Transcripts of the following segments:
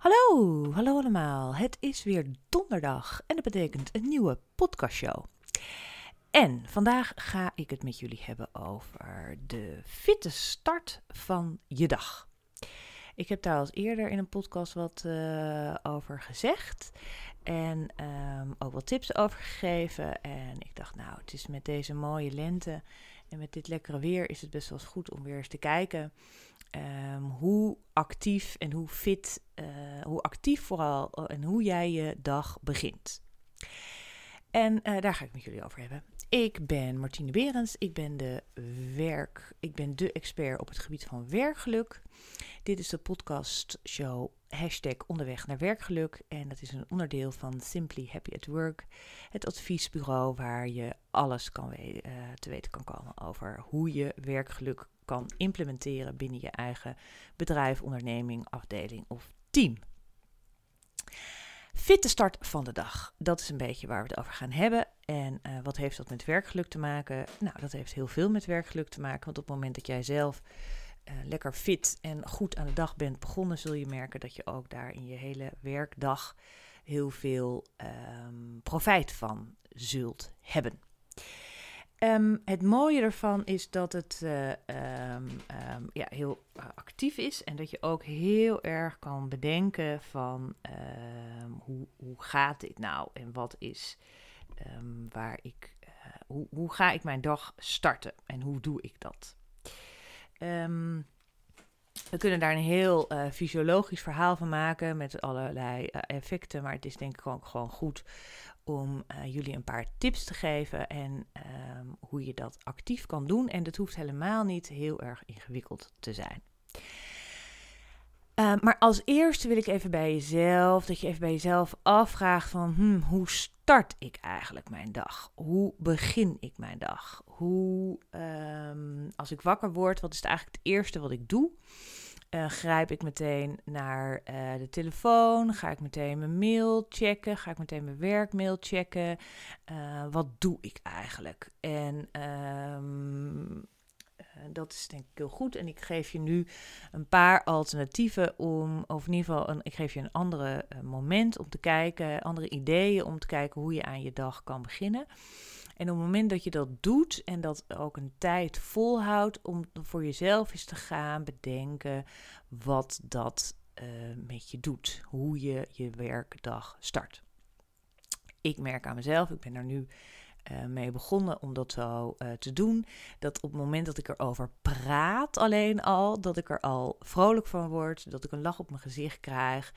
Hallo, hallo allemaal. Het is weer donderdag en dat betekent een nieuwe podcastshow. En vandaag ga ik het met jullie hebben over de fitte start van je dag. Ik heb daar al eerder in een podcast wat uh, over gezegd en um, ook wat tips over gegeven. En ik dacht, nou, het is met deze mooie lente en met dit lekkere weer is het best wel eens goed om weer eens te kijken um, hoe actief en hoe fit, uh, hoe actief vooral uh, en hoe jij je dag begint. En uh, daar ga ik met jullie over hebben. Ik ben Martine Berends. Ik ben de werk, ik ben de expert op het gebied van werkgeluk. Dit is de podcast show hashtag onderweg naar werkgeluk. En dat is een onderdeel van Simply Happy at Work. Het adviesbureau waar je alles kan te weten kan komen over hoe je werkgeluk kan implementeren binnen je eigen bedrijf, onderneming, afdeling of team. Fitte start van de dag. Dat is een beetje waar we het over gaan hebben. En uh, wat heeft dat met werkgeluk te maken? Nou, dat heeft heel veel met werkgeluk te maken. Want op het moment dat jij zelf uh, lekker fit en goed aan de dag bent begonnen, zul je merken dat je ook daar in je hele werkdag heel veel um, profijt van zult hebben. Um, het mooie ervan is dat het uh, um, um, ja, heel actief is en dat je ook heel erg kan bedenken van hoe, hoe gaat dit nou en wat is waar ik, uh, hoe, hoe ga ik mijn dag starten en hoe doe ik dat. we kunnen daar een heel fysiologisch verhaal van maken met allerlei effecten, maar het is denk ik ook gewoon goed om uh, jullie een paar tips te geven en um, hoe je dat actief kan doen. En dat hoeft helemaal niet heel erg ingewikkeld te zijn. Uh, maar als eerste wil ik even bij jezelf, dat je even bij jezelf afvraagt van hmm, hoe start ik eigenlijk mijn dag? Hoe begin ik mijn dag? Hoe, um, als ik wakker word, wat is het eigenlijk het eerste wat ik doe? Uh, grijp ik meteen naar uh, de telefoon? Ga ik meteen mijn mail checken? Ga ik meteen mijn werkmail checken? Uh, wat doe ik eigenlijk? En um, dat is denk ik heel goed. En ik geef je nu een paar alternatieven om, of in ieder geval, een, ik geef je een andere moment om te kijken, andere ideeën om te kijken hoe je aan je dag kan beginnen. En op het moment dat je dat doet en dat ook een tijd volhoudt om voor jezelf eens te gaan bedenken wat dat uh, met je doet, hoe je je werkdag start. Ik merk aan mezelf, ik ben er nu uh, mee begonnen om dat zo uh, te doen. Dat op het moment dat ik erover praat, alleen al, dat ik er al vrolijk van word, dat ik een lach op mijn gezicht krijg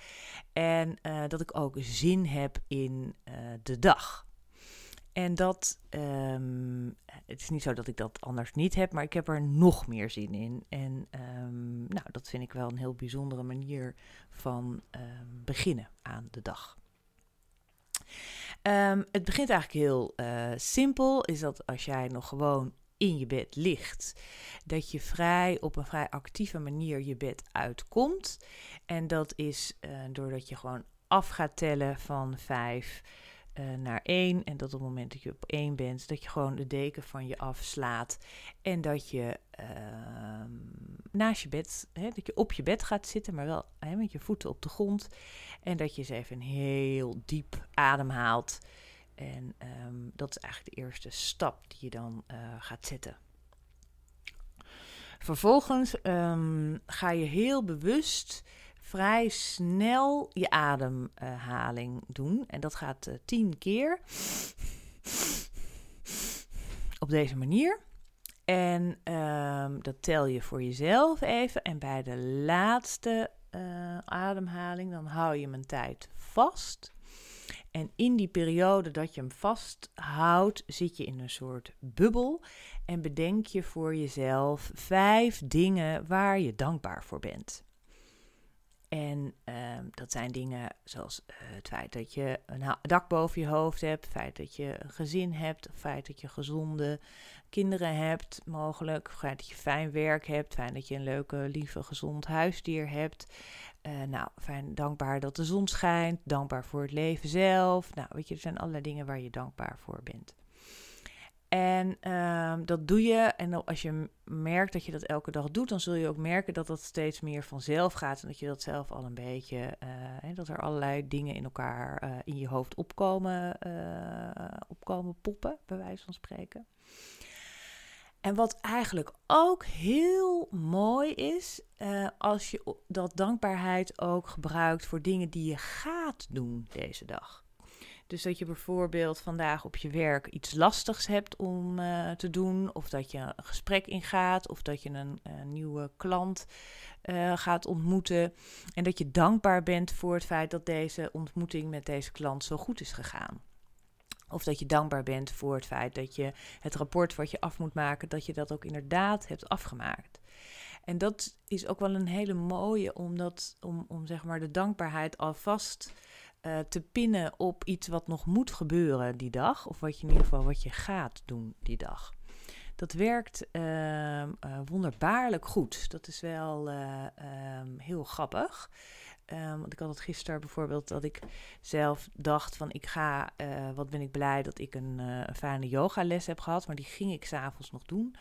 en dat ik ook zin heb in de dag. En dat, um, het is niet zo dat ik dat anders niet heb, maar ik heb er nog meer zin in. En um, nou, dat vind ik wel een heel bijzondere manier van um, beginnen aan de dag. het begint eigenlijk heel uh, simpel, is dat als jij nog gewoon in je bed ligt, dat je vrij op een vrij actieve manier je bed uitkomt. En dat is uh, doordat je gewoon af gaat tellen van vijf uh, naar één. En dat op het moment dat je op één bent, dat je gewoon de deken van je afslaat. En dat je uh, naast je bed, hè, dat je op je bed gaat zitten, maar wel hè, met je voeten op de grond. En dat je eens even een heel diep ademhaalt. En um, dat is eigenlijk de eerste stap die je dan uh, gaat zetten. Vervolgens um, ga je heel bewust vrij snel je ademhaling doen. En dat gaat uh, tien keer. Op deze manier. En um, dat tel je voor jezelf even. En bij de laatste uh, ademhaling, dan hou je mijn tijd vast. En in die periode dat je hem vasthoudt, zit je in een soort bubbel. En bedenk je voor jezelf vijf dingen waar je dankbaar voor bent. En um, dat zijn dingen zoals uh, het feit dat je een dak boven je hoofd hebt, het feit dat je een gezin hebt, het feit dat je gezonde kinderen hebt, mogelijk, het feit dat je fijn werk hebt, het feit dat je een leuke, lieve, gezond huisdier hebt. Uh, nou, fijn, dankbaar dat de zon schijnt, dankbaar voor het leven zelf. Nou, weet je, er zijn allerlei dingen waar je dankbaar voor bent. En ehm, dat doe je. En als je merkt dat je dat elke dag doet, dan zul je ook merken dat dat steeds meer vanzelf gaat. En dat je dat zelf al een beetje. Uh, dat er allerlei dingen in elkaar uh, in je hoofd opkomen, uh, opkomen poppen, bij wijze van spreken. En wat eigenlijk ook heel mooi is, als je dat dankbaarheid ook gebruikt voor dingen die je gaat doen deze dag. Dus dat je bijvoorbeeld vandaag op je werk iets lastigs hebt om uh, te doen, of dat je een gesprek ingaat, of dat je een, een nieuwe klant uh, gaat ontmoeten. En dat je dankbaar bent voor het feit dat deze ontmoeting met deze klant zo goed is gegaan. Of dat je dankbaar bent voor het feit dat je het rapport wat je af moet maken, dat je dat ook inderdaad hebt afgemaakt. En dat is ook wel een hele mooie, omdat, om, om zeg maar de dankbaarheid alvast uh, te pinnen op iets wat nog moet gebeuren die dag. Of wat je in ieder geval wat je gaat doen die dag. Dat werkt uh, wonderbaarlijk goed. Dat is wel uh, heel grappig. Um, want ik had het gisteren bijvoorbeeld dat ik zelf dacht van ik ga, wat ben ik blij dat ik een, een fijne yogales heb gehad. Maar die ging ik s'avonds nog doen.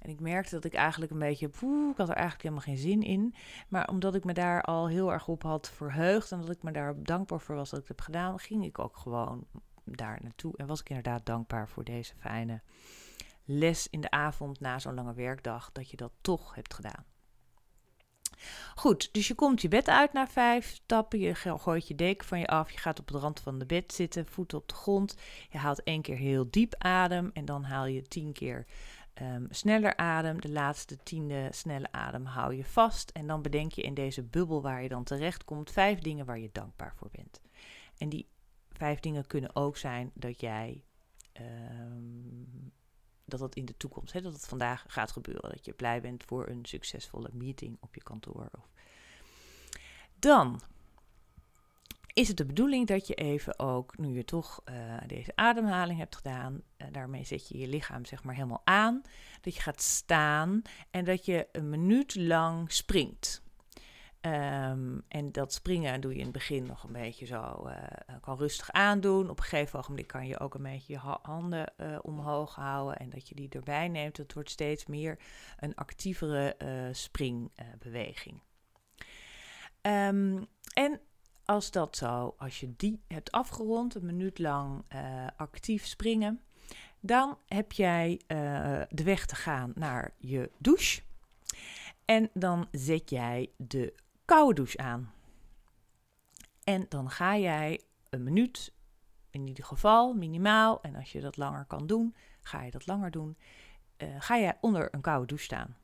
En ik merkte dat ik eigenlijk een beetje, ik had er eigenlijk helemaal geen zin in. Maar omdat ik me daar al heel erg op had verheugd en dat ik me daar dankbaar voor was dat ik het heb gedaan, ging ik ook gewoon daar naartoe. En was ik inderdaad dankbaar voor deze fijne les in de avond na zo'n lange werkdag, dat je dat toch hebt gedaan. Goed, dus je komt je bed uit na vijf stappen. Je gooit je deken van je af. Je gaat op de rand van de bed zitten, voeten op de grond. Je haalt één keer heel diep adem. En dan haal je tien keer um, sneller adem. De laatste tiende snelle adem hou je vast. En dan bedenk je in deze bubbel waar je dan terecht komt vijf dingen waar je dankbaar voor bent. En die vijf dingen kunnen ook zijn dat jij. Um, dat dat in de toekomst, hè, dat het vandaag gaat gebeuren. Dat je blij bent voor een succesvolle meeting op je kantoor. Dan is het de bedoeling dat je even ook, nu je toch uh, deze ademhaling hebt gedaan, uh, daarmee zet je je lichaam zeg maar helemaal aan, dat je gaat staan en dat je een minuut lang springt. Um, en dat springen doe je in het begin nog een beetje zo, uh, kan rustig aandoen. Op een gegeven ogenblik kan je ook een beetje je handen omhoog houden en dat je die erbij neemt. Het wordt steeds meer een actievere springbeweging. Um, en als dat zo, als je die hebt afgerond, een minuut lang uh, actief springen, dan heb jij uh, de weg te gaan naar je douche. En dan zet jij de koude douche aan. En dan ga jij een minuut, in ieder geval minimaal, en als je dat langer kan doen, ga je dat langer doen, uh, ga jij onder een koude douche staan.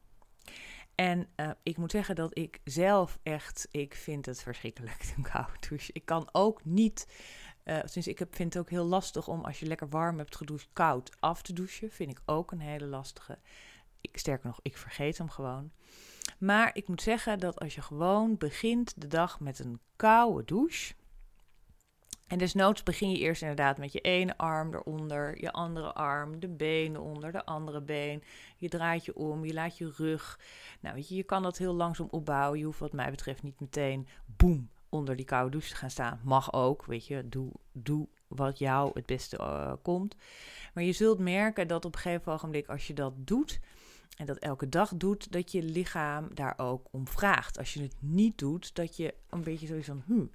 En uh, ik moet zeggen dat ik zelf echt, ik vind het verschrikkelijk, een koude douche. Ik kan ook niet, uh, sinds ik vind het ook heel lastig om als je lekker warm hebt gedoucht, koud af te douchen. Vind ik ook een hele lastige. Ik, sterker nog, ik vergeet hem gewoon. Maar ik moet zeggen dat als je gewoon begint de dag met een koude douche, en desnoods begin je eerst inderdaad met je ene arm eronder, je andere arm, de benen onder, de andere been. Je draait je om, je laat je rug. Nou, weet je, je kan dat heel langzaam opbouwen. Je hoeft wat mij betreft niet meteen, boem, onder die koude douche te gaan staan. Mag ook, weet je, doe, doe wat jou het beste uh, komt. Maar je zult merken dat op een gegeven ogenblik, als je dat doet, en dat elke dag doet, dat je lichaam daar ook om vraagt. Als je het niet doet, dat je een beetje sowieso van, hm,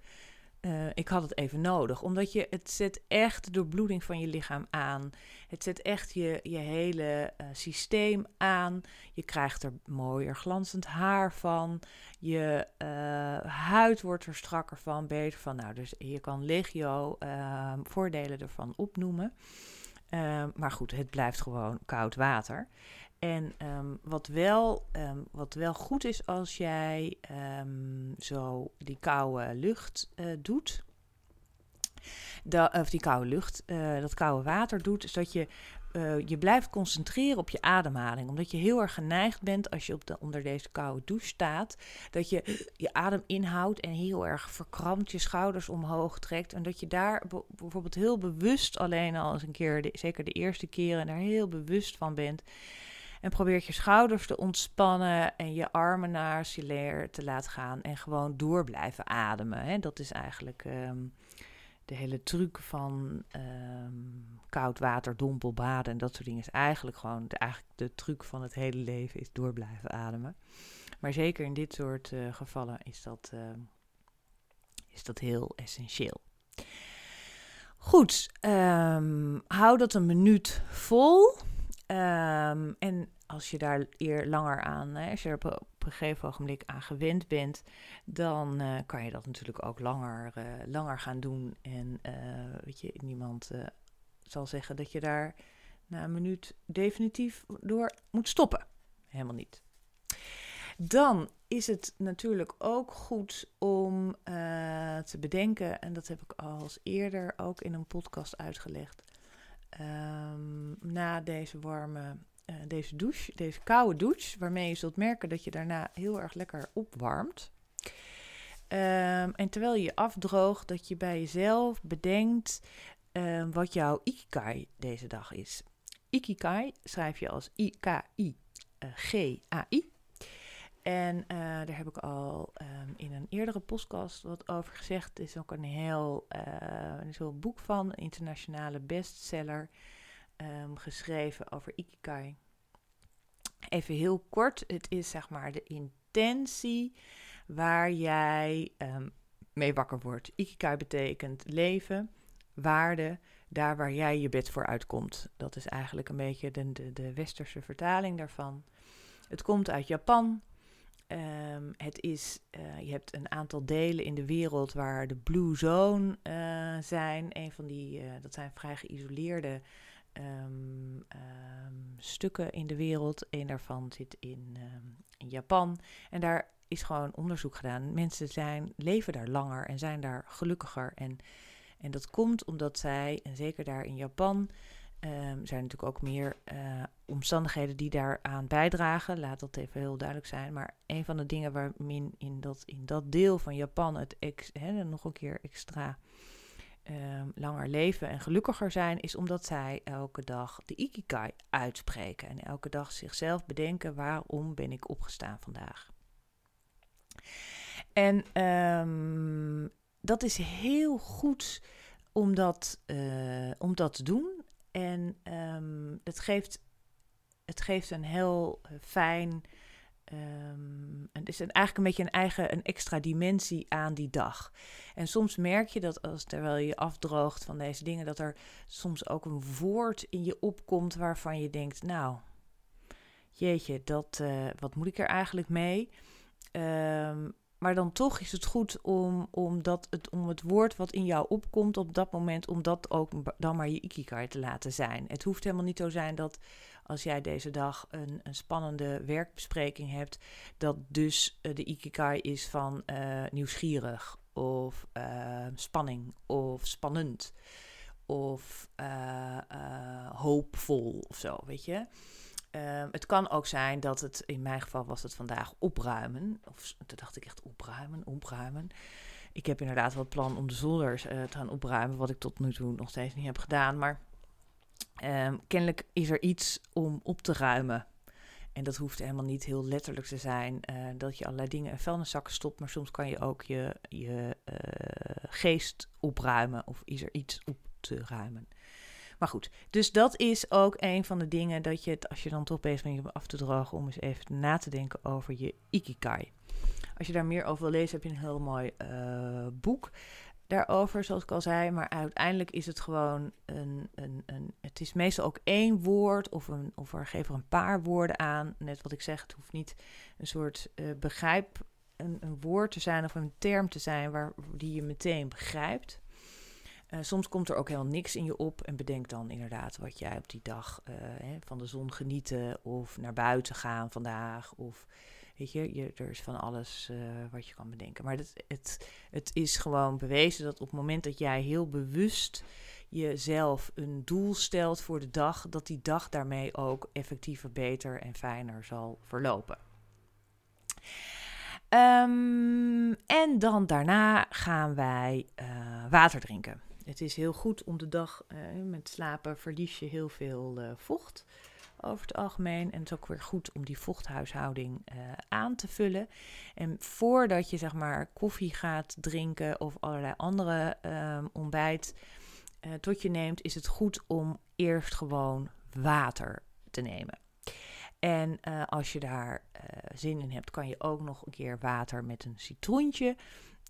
uh, ik had het even nodig. Omdat je, het zet echt de doorbloeding van je lichaam aan. Het zet echt je, je hele uh, systeem aan. Je krijgt er mooier glanzend haar van. Je uh, huid wordt er strakker van, beter van. Nou, dus je kan legio ehm, voordelen ervan opnoemen. Ehm, maar goed, het blijft gewoon koud water. En um, wat, wel, um, wat wel goed is als jij um, zo die koude lucht uh, doet. Of die koude lucht, uh, dat koude water doet, is dat je uh, je blijft concentreren op je ademhaling. Omdat je heel erg geneigd bent als je op de, onder deze koude douche staat. Dat je je adem inhoudt en heel erg verkrampt je schouders omhoog trekt. En dat je daar bijvoorbeeld heel bewust alleen al eens een keer, zeker de eerste keren, daar heel bewust van bent. En probeer je schouders te ontspannen en je armen naar je te laten gaan. En gewoon door blijven ademen. Hè. Dat is eigenlijk um, de hele truc van ehm, koud water, dompelbaden en dat soort dingen is eigenlijk gewoon de, eigenlijk de truc van het hele leven is door blijven ademen. Maar zeker in dit soort uh, gevallen is dat, uh, is dat heel essentieel. Goed, um, hou dat een minuut vol. Um, en als je daar eer langer aan, hè, als je er op, een gegeven ogenblik aan gewend bent, dan uh, kan je dat natuurlijk ook langer, uh, langer gaan doen. En uh, weet je, niemand zal zeggen dat je daar na een minuut definitief door moet stoppen. Helemaal niet. Dan is het natuurlijk ook goed om te bedenken, en dat heb ik al eerder ook in een podcast uitgelegd. Um, na deze warme, uh, deze douche, deze koude douche, waarmee je zult merken dat je daarna heel erg lekker opwarmt. Um, en terwijl je je afdroogt, dat je bij jezelf bedenkt uh, wat jouw ikigai deze dag is. Ikigai schrijf je als I-K-I-G-A-I. En uh, daar heb ik al um, in een eerdere podcast wat over gezegd. Het is ook een heel, uh, een heel boek van, een internationale bestseller, um, geschreven over Ikigai. Even heel kort, het is zeg maar de intentie waar jij um, mee wakker wordt. Ikigai betekent leven, waarde, daar waar jij je bed voor uitkomt. Dat is eigenlijk een beetje de, de, de westerse vertaling daarvan. Het komt uit Japan. Um, het is, uh, je hebt een aantal delen in de wereld waar de Blue Zone uh, zijn. Een van die, uh, dat zijn vrij geïsoleerde um, um, stukken in de wereld. Een daarvan zit in, in, Japan. En daar is gewoon onderzoek gedaan. Mensen zijn, leven daar langer en zijn daar gelukkiger. En, en dat komt omdat zij, en zeker daar in Japan, Um, zijn natuurlijk ook meer uh, omstandigheden die daaraan bijdragen. Laat dat even heel duidelijk zijn. Maar een van de dingen waar min in dat, in dat deel van Japan het nog een keer extra um, langer leven en gelukkiger zijn, is omdat zij elke dag de ikigai uitspreken. En elke dag zichzelf bedenken: waarom ben ik opgestaan vandaag? En um, dat is heel goed om dat, uh, om dat te doen. En um, het, geeft, het geeft een heel uh, fijn. Um, het is eigenlijk een beetje een eigen, een extra dimensie aan die dag. En soms merk je dat als terwijl je afdroogt van deze dingen, dat er soms ook een woord in je opkomt waarvan je denkt, nou, jeetje, dat, uh, wat moet ik er eigenlijk mee? Um, maar dan toch is het goed om, om, dat het, om het woord wat in jou opkomt op dat moment, om dat ook dan maar je ikigai te laten zijn. Het hoeft helemaal niet zo zijn dat als jij deze dag een, een spannende werkbespreking hebt, dat dus uh, de ikigai is van uh, nieuwsgierig of uh, spanning of spannend of hoopvol of zo, weet je. Um, het kan ook zijn dat het, in mijn geval was het vandaag opruimen. Of toen dacht ik echt opruimen, opruimen. Ik heb inderdaad wel het plan om de zolders uh, te gaan opruimen, wat ik tot nu toe nog steeds niet heb gedaan. Maar um, kennelijk is er iets om op te ruimen. En dat hoeft helemaal niet heel letterlijk te zijn uh, dat je allerlei dingen in vuilniszakken stopt. Maar soms kan je ook je, je uh, geest opruimen of is er iets op te ruimen. Maar goed, dus dat is ook een van de dingen dat je, als je dan toch bezig bent je af te drogen, om eens even na te denken over je ikigai. Als je daar meer over wil lezen, heb je een heel mooi uh, boek daarover, zoals ik al zei. Maar uiteindelijk is het gewoon een, een, een. Het is meestal ook één woord, of, een, of er geven een paar woorden aan. Net wat ik zeg, het hoeft niet een soort uh, begrijp. Een, een woord te zijn of een term te zijn waar, die je meteen begrijpt. Uh, soms komt er ook helemaal niks in je op en bedenk dan inderdaad wat jij op die dag uh, hè, van de zon genieten of naar buiten gaan vandaag of weet je, er is van alles uh, wat je kan bedenken. Maar het, het, is gewoon bewezen dat op het moment dat jij heel bewust jezelf een doel stelt voor de dag, dat die dag daarmee ook effectiever, beter en fijner zal verlopen. Um, en dan daarna gaan wij water drinken. Het is heel goed om de dag uh, met slapen verlies je heel veel uh, vocht. over het algemeen. En het is ook weer goed om die vochthuishouding uh, aan te vullen. En voordat je zeg maar koffie gaat drinken of allerlei andere um, ontbijt tot je neemt, is het goed om eerst gewoon water te nemen. En als je daar zin in hebt, kan je ook nog een keer water met een citroentje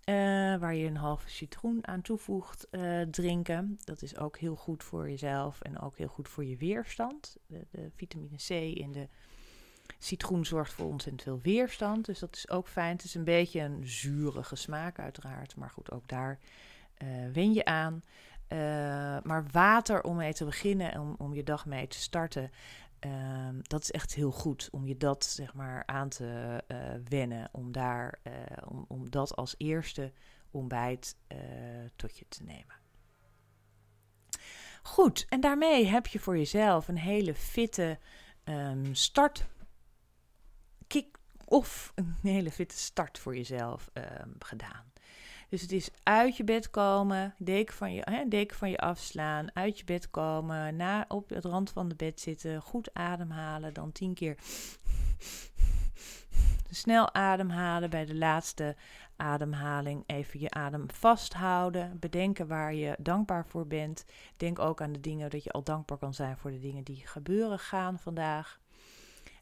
uh, waar je een halve citroen aan toevoegt, uh, drinken. Dat is ook heel goed voor jezelf en ook heel goed voor je weerstand. De, de, vitamine C in de citroen zorgt voor ontzettend veel weerstand. Dus dat is ook fijn. Het is een beetje een zurige smaak uiteraard. Maar goed, ook daar uh, wen je aan. maar water om mee te beginnen en om, om je dag mee te starten. Um, dat is echt heel goed om je dat zeg maar aan te uh, wennen. Om, daar, uh, om, om dat als eerste ontbijt uh, tot je te nemen. Goed, en daarmee heb je voor jezelf een hele fitte um, start. Kick of een hele fitte start voor jezelf um, gedaan. Dus het is uit je bed komen, deken van je, hè, deken van je afslaan, uit je bed komen, na, op het rand van de bed zitten, goed ademhalen, dan tien keer snel ademhalen bij de laatste ademhaling. Even je adem vasthouden, bedenken waar je dankbaar voor bent. Denk ook aan de dingen dat je al dankbaar kan zijn voor de dingen die gebeuren gaan vandaag.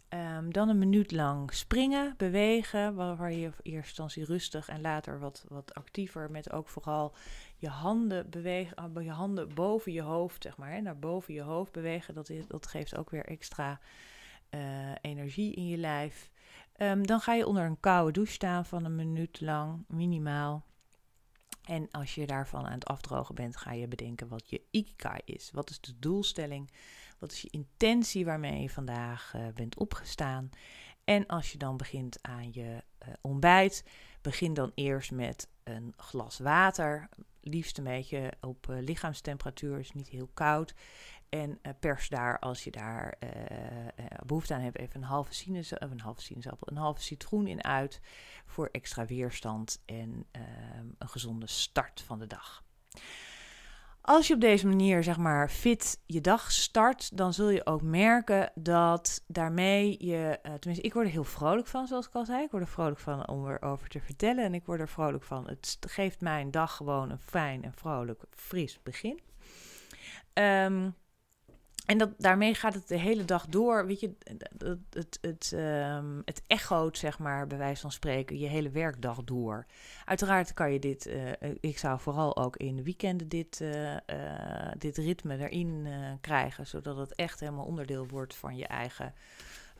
Um, dan een minuut lang springen, bewegen, waar, je in eerste instantie rustig en later wat, wat actiever met ook vooral je handen bewegen, ah, je handen boven je hoofd, zeg maar, hè, naar boven je hoofd bewegen. Dat, is, dat geeft ook weer extra uh, energie in je lijf. Um, dan ga je onder een koude douche staan van een minuut lang, minimaal. En als je daarvan aan het afdrogen bent, ga je bedenken wat je ikigai is. Wat is de doelstelling? Wat is je intentie waarmee je vandaag uh, bent opgestaan? En als je dan begint aan je uh, ontbijt, begin dan eerst met een glas water. Liefst een beetje op uh, lichaamstemperatuur, is niet heel koud. En pers daar, als je daar behoefte aan hebt, even een halve sinaasappel, een halve sinaasappel, een halve citroen in uit. Voor extra weerstand en ehm, een gezonde start van de dag. Als je op deze manier, zeg maar, fit je dag start, dan zul je ook merken dat daarmee je, uh, tenminste, ik word er heel vrolijk van, zoals ik al zei. Ik word er vrolijk van om erover te vertellen en ik word er vrolijk van. Het geeft mijn dag gewoon een fijn en vrolijk, fris begin. Um, en dat, daarmee gaat het de hele dag door. Weet je, het, het, het, um, het echoot, zeg maar, bij wijze van spreken, je hele werkdag door. Uiteraard kan je dit, uh, ik zou vooral ook in de weekenden dit, uh, dit ritme erin krijgen, zodat het echt helemaal onderdeel wordt van je eigen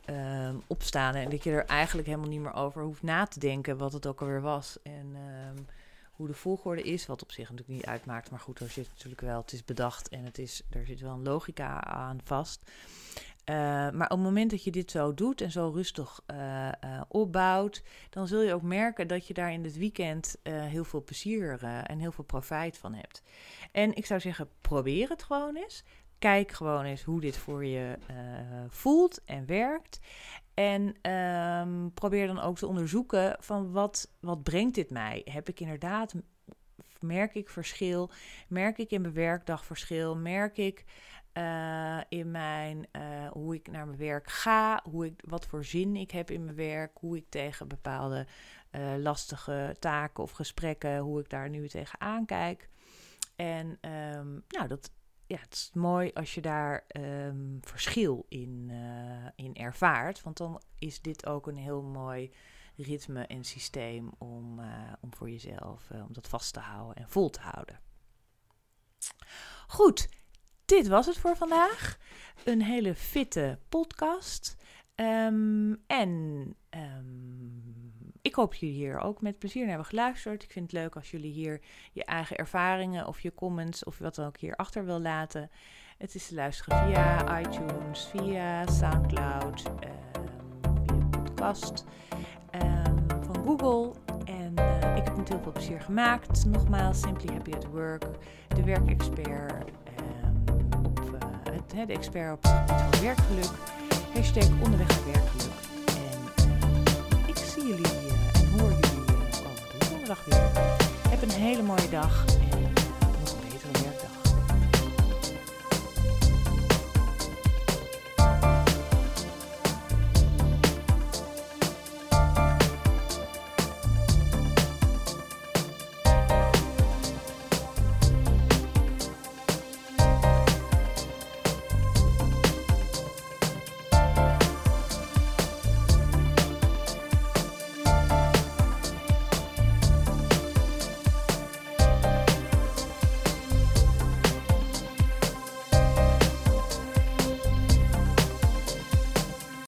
ehm, opstaan. En dat je er eigenlijk helemaal niet meer over hoeft na te denken wat het ook alweer was. En um, hoe de volgorde is, wat op zich natuurlijk niet uitmaakt. Maar goed, er zit natuurlijk wel, het is bedacht en het is, er zit wel een logica aan vast. Uh, maar op het moment dat je dit zo doet en zo rustig uh, uh, opbouwt, dan zul je ook merken dat je daar in het weekend heel veel plezier en heel veel profijt van hebt. En ik zou zeggen, probeer het gewoon eens. Kijk gewoon eens hoe dit voor je voelt en werkt. En um, probeer dan ook te onderzoeken van wat, wat brengt dit mij? Heb ik inderdaad, merk ik verschil? Merk ik in mijn werkdag verschil? Merk ik uh, in mijn, uh, hoe ik naar mijn werk ga? Hoe ik, wat voor zin ik heb in mijn werk? Hoe ik tegen bepaalde uh, lastige taken of gesprekken, hoe ik daar nu tegen aankijk? En um, nou, dat, ja, het is mooi als je daar um, verschil in, uh, in ervaart. Want dan is dit ook een heel mooi ritme en systeem om, uh, om voor jezelf uh, om dat vast te houden en vol te houden. Goed, dit was het voor vandaag. Een hele fitte podcast. Um, en um, ik hoop jullie hier ook met plezier naar hebben geluisterd. Ik vind het leuk als jullie hier je eigen ervaringen of je comments of wat dan ook hier achter wil laten. Het is te luisteren via iTunes, via Soundcloud, um, via podcast van Google. En uh, ik heb met heel veel plezier gemaakt. Nogmaals, Simply Happy at Work, de werkexpert, op, het, de expert op het gebied van werkgeluk. Hashtag onderweg naar werkgeluk. En ik zie jullie donderdag weer. Heb een hele mooie dag